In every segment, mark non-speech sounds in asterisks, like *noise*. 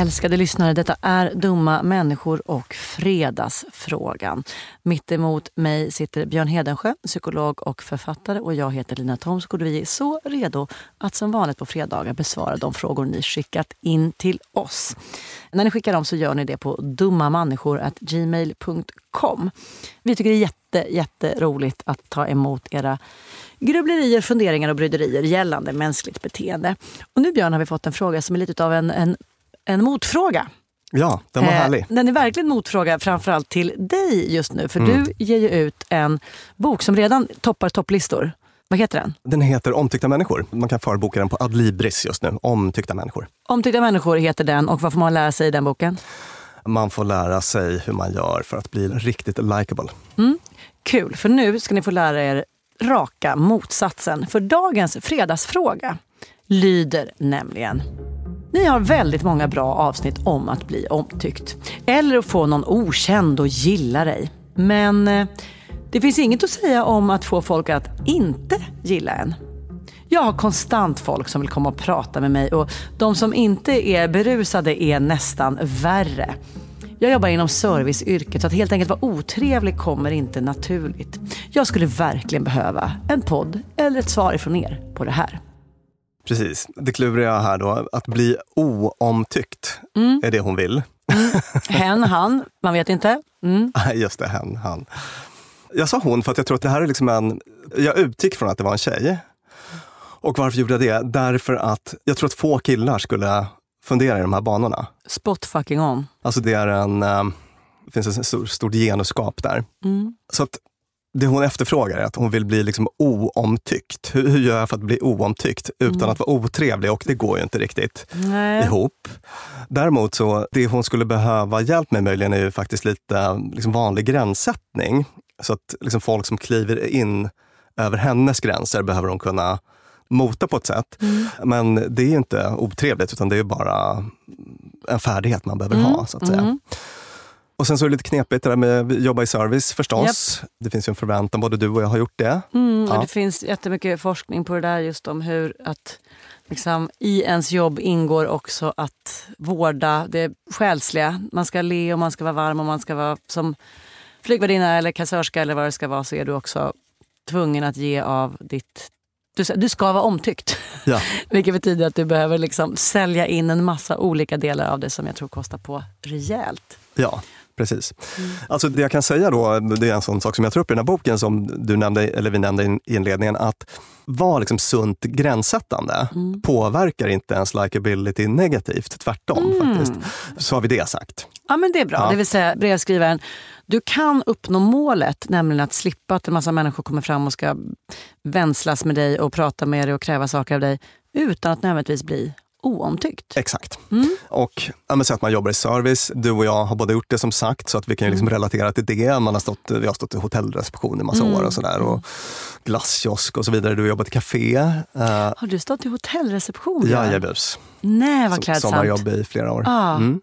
Älskade lyssnare, detta är Dumma människor och Fredagsfrågan. Mitt emot mig sitter Björn Hedensjö, psykolog och författare och jag heter Lina Thomsgård. Vi är så redo att som vanligt på fredagar besvara de frågor ni skickat in till oss. När ni skickar dem så gör ni det på dummamänniskor.gmail.com. Vi tycker det är jätte, jätteroligt att ta emot era grubblerier, funderingar och bryderier gällande mänskligt beteende. Och nu Björn har vi fått en fråga som är lite av en, en, en motfråga. Ja, den var Eh, härlig. Den är verkligen motfråga framförallt till dig just nu. För Mm. du ger ju ut en bok som redan toppar topplistor. Vad heter den? Den heter Omtyckta människor. Man kan förboka den på Adlibris just nu. Omtyckta människor. Omtyckta människor heter den och vad får man lära sig i den boken? Man får lära sig hur man gör för att bli riktigt likable. Mm. Kul, för nu ska ni få lära er raka motsatsen. För dagens fredagsfråga lyder nämligen ni har väldigt många bra avsnitt om att bli omtyckt. Eller att få någon okänd att gilla dig. Men eh, det finns inget att säga om att få folk att inte gilla en. Jag har konstant folk som vill komma och prata med mig och de som inte är berusade är nästan värre. Jag jobbar inom serviceyrket så att helt enkelt vara otrevlig kommer inte naturligt. Jag skulle verkligen behöva en podd eller ett svar ifrån er på det här. Precis. Det kluriga här då, att bli oomtyckt Mm. är det hon vill. Hen, han, man vet inte. Mm. *laughs* Just det, hen, han. Jag sa hon för att jag tror att det här är liksom en... Jag utgick från att det var en tjej. Och varför gjorde jag det? Därför att jag tror att få killar skulle fundera i de här banorna. Spot fucking on. Alltså det är en... eh, Det finns ett stort, stort genusskap där. Så att det hon efterfrågar är att hon vill bli liksom oomtyckt. Hur, hur gör jag för att bli oomtyckt utan att vara otrevlig? Och det går ju inte riktigt Nej. ihop. Däremot så, det hon skulle behöva hjälp med möjligen är ju faktiskt lite liksom vanlig gränssättning. Så att liksom folk som kliver in över hennes gränser behöver hon kunna mota på ett sätt. Men det är ju inte otrevligt utan det är bara en färdighet man behöver ha. så att säga. Och sen så är det lite knepigt det där med att jobba i service förstås. Det finns ju en förväntan, både du och jag har gjort det. Mm, och Ja. Det finns jättemycket forskning på det där just om hur att liksom, i ens jobb ingår också att vårda det själsliga. Man ska le och man ska vara varm och man ska vara som flygvärdinna eller kassörska eller vad det ska vara så är du också tvungen att ge av ditt du, du ska vara omtyckt. Ja. *laughs* Vilket betyder att du behöver liksom sälja in en massa olika delar av det som jag tror kostar på rejält. Ja, precis. Alltså det jag kan säga då, det är en sån sak som jag tar upp i den här boken som du nämnde, eller vi nämnde i inledningen, att vara liksom sunt gränssättande påverkar inte ens likability negativt, tvärtom faktiskt. Så har vi det sagt. Ja men det är bra. Ja. Det vill säga brevskrivaren, du kan uppnå målet, nämligen att slippa att en massa människor kommer fram och ska vänslas med dig och prata med dig och kräva saker av dig utan att nödvändigtvis bli oomtyckt. Exakt. Och ja, så att man jobbar i service, du och jag har båda gjort det som sagt, så att vi kan ju liksom relatera till det. Man har stått, vi har stått i hotellreception i massa år och sådär. Och glasskiosk och så vidare. Du har jobbat i café. Uh, Har du stått i hotellreception? Jajebus. Nej vad Som- klädsamt. Sommarjobb i flera år. Ah. Mm.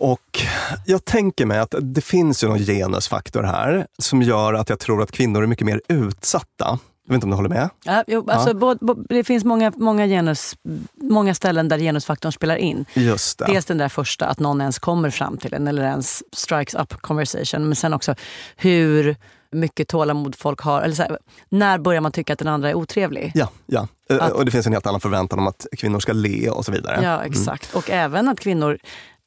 Och jag tänker mig att det finns ju någon genusfaktor här som gör att jag tror att kvinnor är mycket mer utsatta. Jag vet inte om du håller med? Ja, jo, alltså, både- både- det finns många, många, genus, många ställen där genusfaktorn spelar in. Just det. Dels den där första, att någon ens kommer fram till en eller ens strikes up conversation. Men sen också hur mycket tålamod folk har. Eller så här, när börjar man tycka att den andra är otrevlig? Ja, ja. Eh, Att- och det finns en helt annan förväntan om att kvinnor ska le och så vidare. Ja, exakt. Och även att kvinnor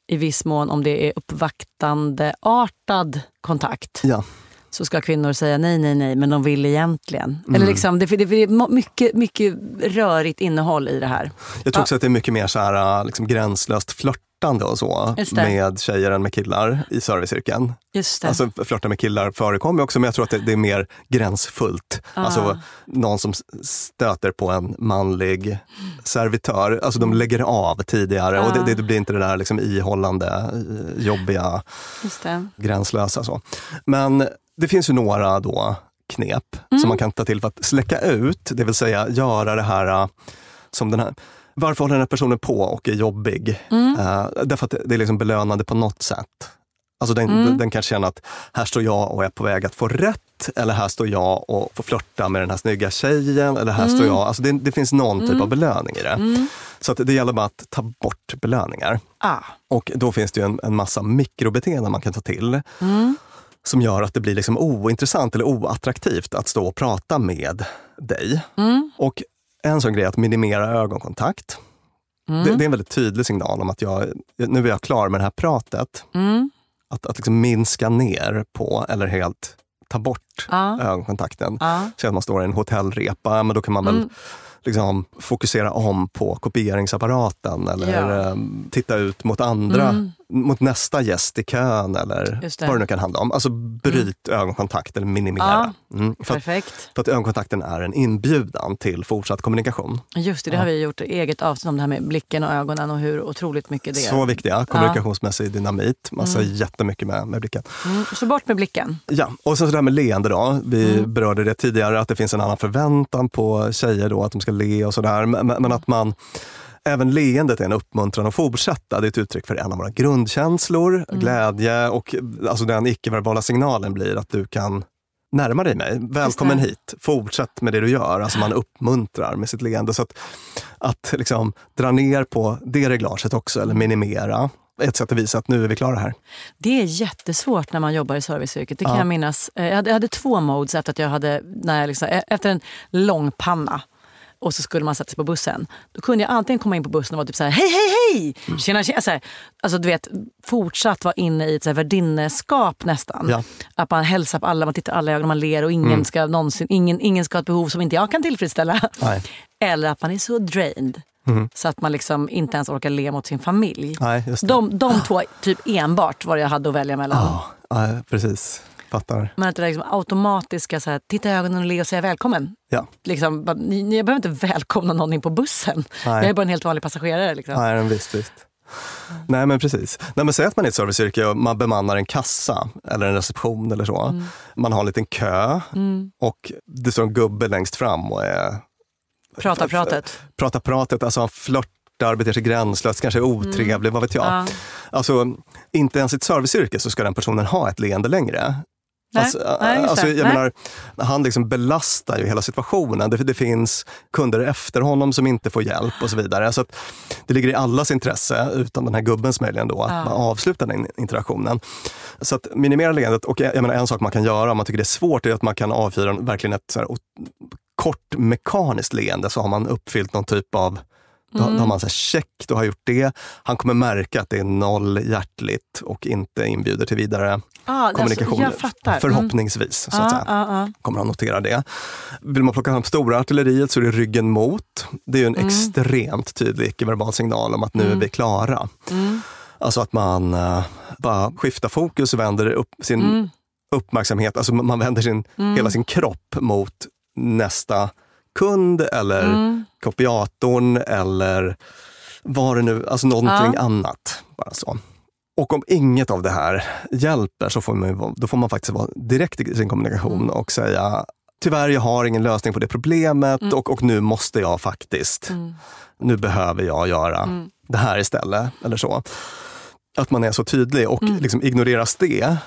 i viss mån, om det är uppvaktande artad kontakt, Ja, så ska kvinnor säga nej, nej, nej, men de vill egentligen. Mm. Eller liksom, det, det, det är mycket, mycket rörigt innehåll i det här. jag tror också att det är mycket mer så här, liksom gränslöst flörtande och så det. med tjejer än med killar i serviceyrken. Just det. Alltså flörta med killar förekommer också men jag tror att det, det är mer gränsfullt. Ah. Alltså någon som stöter på en manlig servitör. Alltså de lägger av tidigare och Ah. det, det blir inte det där liksom ihållande, eh, jobbiga, det. gränslösa. Så. Men det finns ju några då knep Mm. som man kan ta till för att släcka ut, det vill säga göra det här eh, som den här varför håller den här personen på och är jobbig? Mm. Eh, därför att det- är liksom belönande på något sätt. Alltså den, Mm. den kan känna att här står jag och är på väg att få rätt. Eller här står jag och får flörta med den här snygga tjejen. Eller här Mm. står jag. Alltså det, det finns någon typ av belöning i det. Så att det gäller bara att ta bort belöningar. Ah. Och då finns det ju en, en massa mikrobeteenden man kan ta till. Som gör att det blir liksom ointressant eller oattraktivt att stå och prata med dig. Mm. Och en sån grej är att minimera ögonkontakt. Mm. Det, det är en väldigt tydlig signal om att jag, nu är jag klar med det här pratet. Mm. Att, att liksom minska ner på eller helt ta bort Ja. ögonkontakten. Ja. Säg att man står i en hotellrepa, men då kan man väl Mm. liksom fokusera om på kopieringsapparaten eller Ja. ehm, titta ut mot andra Mm. Mot nästa gäst i kön eller det. vad det nu kan handla om. Alltså bryt ögonkontakt eller minimera. Mm, för, att, Perfekt. för att ögonkontakten är en inbjudan till fortsatt kommunikation. Just det, det har vi gjort eget avsnitt om det här med blicken och ögonen och hur otroligt mycket det är. Så viktiga, kommunikationsmässig dynamit. Man säger jättemycket med, med blicken. Mm, så bort med blicken. Ja, och sen så det här med leende då. Vi Mm. berörde det tidigare, att det finns en annan förväntan på tjejer då, att de ska le och sådär. Men, men att man Även leendet är en uppmuntran att fortsätta. Det är ett uttryck för en av våra grundkänslor, Mm. glädje och alltså den icke-verbala signalen blir att du kan närma dig mig. Välkommen hit, fortsätt med det du gör. Alltså man uppmuntrar med sitt leende. Så att, att liksom dra ner på det reglaget också, eller minimera, ett sätt att visa att nu är vi klara här. Det är jättesvårt när man jobbar i serviceyrket. Det kan Ja. jag minnas. Eh, Jag hade, jag hade två modes efter att jag hade, när jag liksom, e- efter en lång panna och så skulle man sätta sig på bussen. Då kunde jag antingen komma in på bussen och vara typ så här, hej hej hej! Tjena tjena! Så här, alltså du vet, fortsatt vara inne i ett värdinneskap nästan. Ja. Att man hälsar på alla, man tittar alla i ögonen, man ler och ingen, ska någonsin, ingen, ingen ska ha ett behov som inte jag kan tillfredsställa. Nej. Eller att man är så drained så att man liksom inte ens orkar le mot sin familj. Nej, just det. De, de två, typ enbart vad jag hade att välja mellan. Ja, ja, precis. Fattar. Men att det där liksom automatiska, så här, titta i ögonen och le och säga välkommen. Ja. Liksom, bara, ni, jag behöver inte välkomna någon in på bussen. Nej. Jag är bara en helt vanlig passagerare. Liksom. Nej, visst, visst. Nej men precis. Nej, men säg att man är ett serviceyrke och man bemannar en kassa eller en reception eller så. Mm. Man har en liten kö och det står en gubbe längst fram och är, Prata pratet. pratar pratet, alltså han flörtar, beter sig gränslöst, kanske är otrevlig, vad vet jag. Mm. Ja. Alltså, inte ens i ett serviceyrke så ska den personen ha ett leende längre. Nej, Alltså, nej, just alltså, det. jag Nej. menar, han liksom belastar ju hela situationen. Det, det finns kunder efter honom som inte får hjälp och så vidare. Så det ligger i allas intresse, utan den här gubbens möjligen då, att Ja. man avslutar den interaktionen. Så att minimera leendet. Och jag menar, en sak man kan göra om man tycker det är svårt är att man kan avfyra verkligen ett så här, kort mekaniskt leende så har man uppfyllt någon typ av då, då har man så här, check, då har gjort det. Han kommer märka att det är noll hjärtligt och inte inbjuder till vidare Ah, kommunikation. Alltså. Mm. Förhoppningsvis, så att Ja, säga. ja, ja. Kommer han notera det. Vill man plocka fram stora artilleriet så är det ryggen mot. Det är ju en Mm. extremt tydlig icke-verbal signal om att nu är vi klara. Mm. Alltså att man eh, bara skiftar fokus och vänder upp sin Mm. uppmärksamhet, alltså man vänder sin, hela sin kropp mot nästa kund eller Mm. kopiatorn eller vad det nu, alltså någonting Ja. annat. Bara så. Och om inget av det här hjälper så får man, då får man faktiskt vara direkt i sin kommunikation och säga tyvärr, jag har ingen lösning på det problemet och, och nu måste jag faktiskt, nu behöver jag göra det här istället. Eller så. Att man är så tydlig och liksom ignoreras det,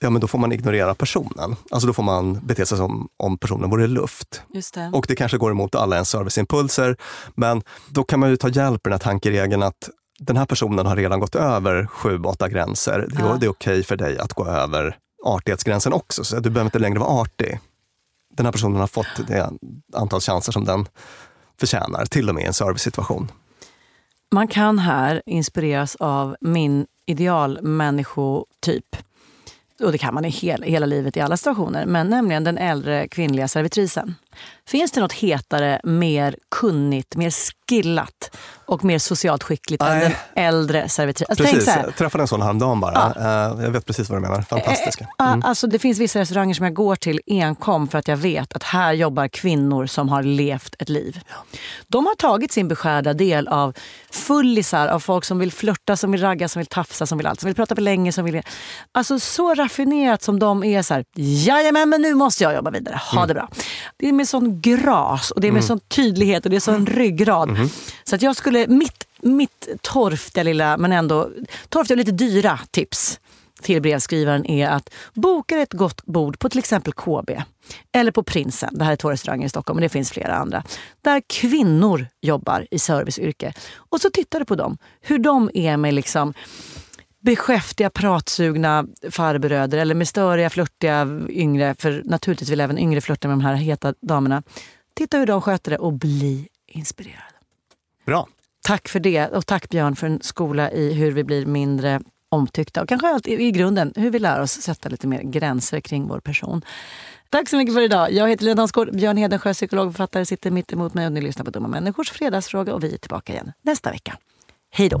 ja men då får man ignorera personen. Alltså då får man bete sig som om personen vore luft. Just det. Och det kanske går emot alla ens serviceimpulser. Men då kan man ju ta hjälp i den här tankeregeln att den här personen har redan gått över sju, åtta gränser. Det, Ja. det är okej för dig att gå över artighetsgränsen också. Så du behöver inte längre vara artig. Den här personen har fått det antal chanser som den förtjänar, till och med i en servicesituation. Man kan här inspireras av min idealmänniskotyp. Och det kan man i hela, hela livet i alla situationer. Men nämligen den äldre kvinnliga servitrisen. Finns det något hetare, mer kunnigt, mer skillat och mer socialt skickligt än Nej. den äldre servitrisen? Alltså, Precis, jag träffade en sån häromdagen bara. Eh, Jag vet precis vad du menar. Fantastiska. Ja, Alltså, det finns vissa restauranger som jag går till enkom för att jag vet att här jobbar kvinnor som har levt ett liv. De har tagit sin beskärda del av fullisar, av folk som vill flörta, som vill ragga, som vill tafsa, som vill allt. Som vill prata för länge, som vill... Alltså så raffinerat som de är så här, jajamän men nu måste jag jobba vidare, ha det bra. Det är med sån gras och det är med sån tydlighet och det är sån ryggrad. Så att jag skulle, mitt, mitt torftiga lilla, men ändå torftiga och lite dyra tips till brevskrivaren är att boka ett gott bord på till exempel KB eller på Prinsen. Det här är två restauranger i Stockholm, men det finns flera andra. Där kvinnor jobbar i serviceyrke. Och så tittar du på dem, hur de är med liksom beskäftiga, pratsugna farbröder eller med störiga, flörtiga yngre, för naturligtvis vill även yngre flörta med de här heta damerna. Titta hur de sköter det och bli inspirerad. Bra. Tack för det och tack Björn för en skola i hur vi blir mindre omtyckta och kanske allt i grunden hur vi lär oss sätta lite mer gränser kring vår person. Tack så mycket för idag. Jag heter Lena Damsgaard, Björn Hedensjö, psykolog och författare, sitter mitt emot mig och ni lyssnar på Dumma människors fredagsfråga och vi är tillbaka igen nästa vecka. Hej då!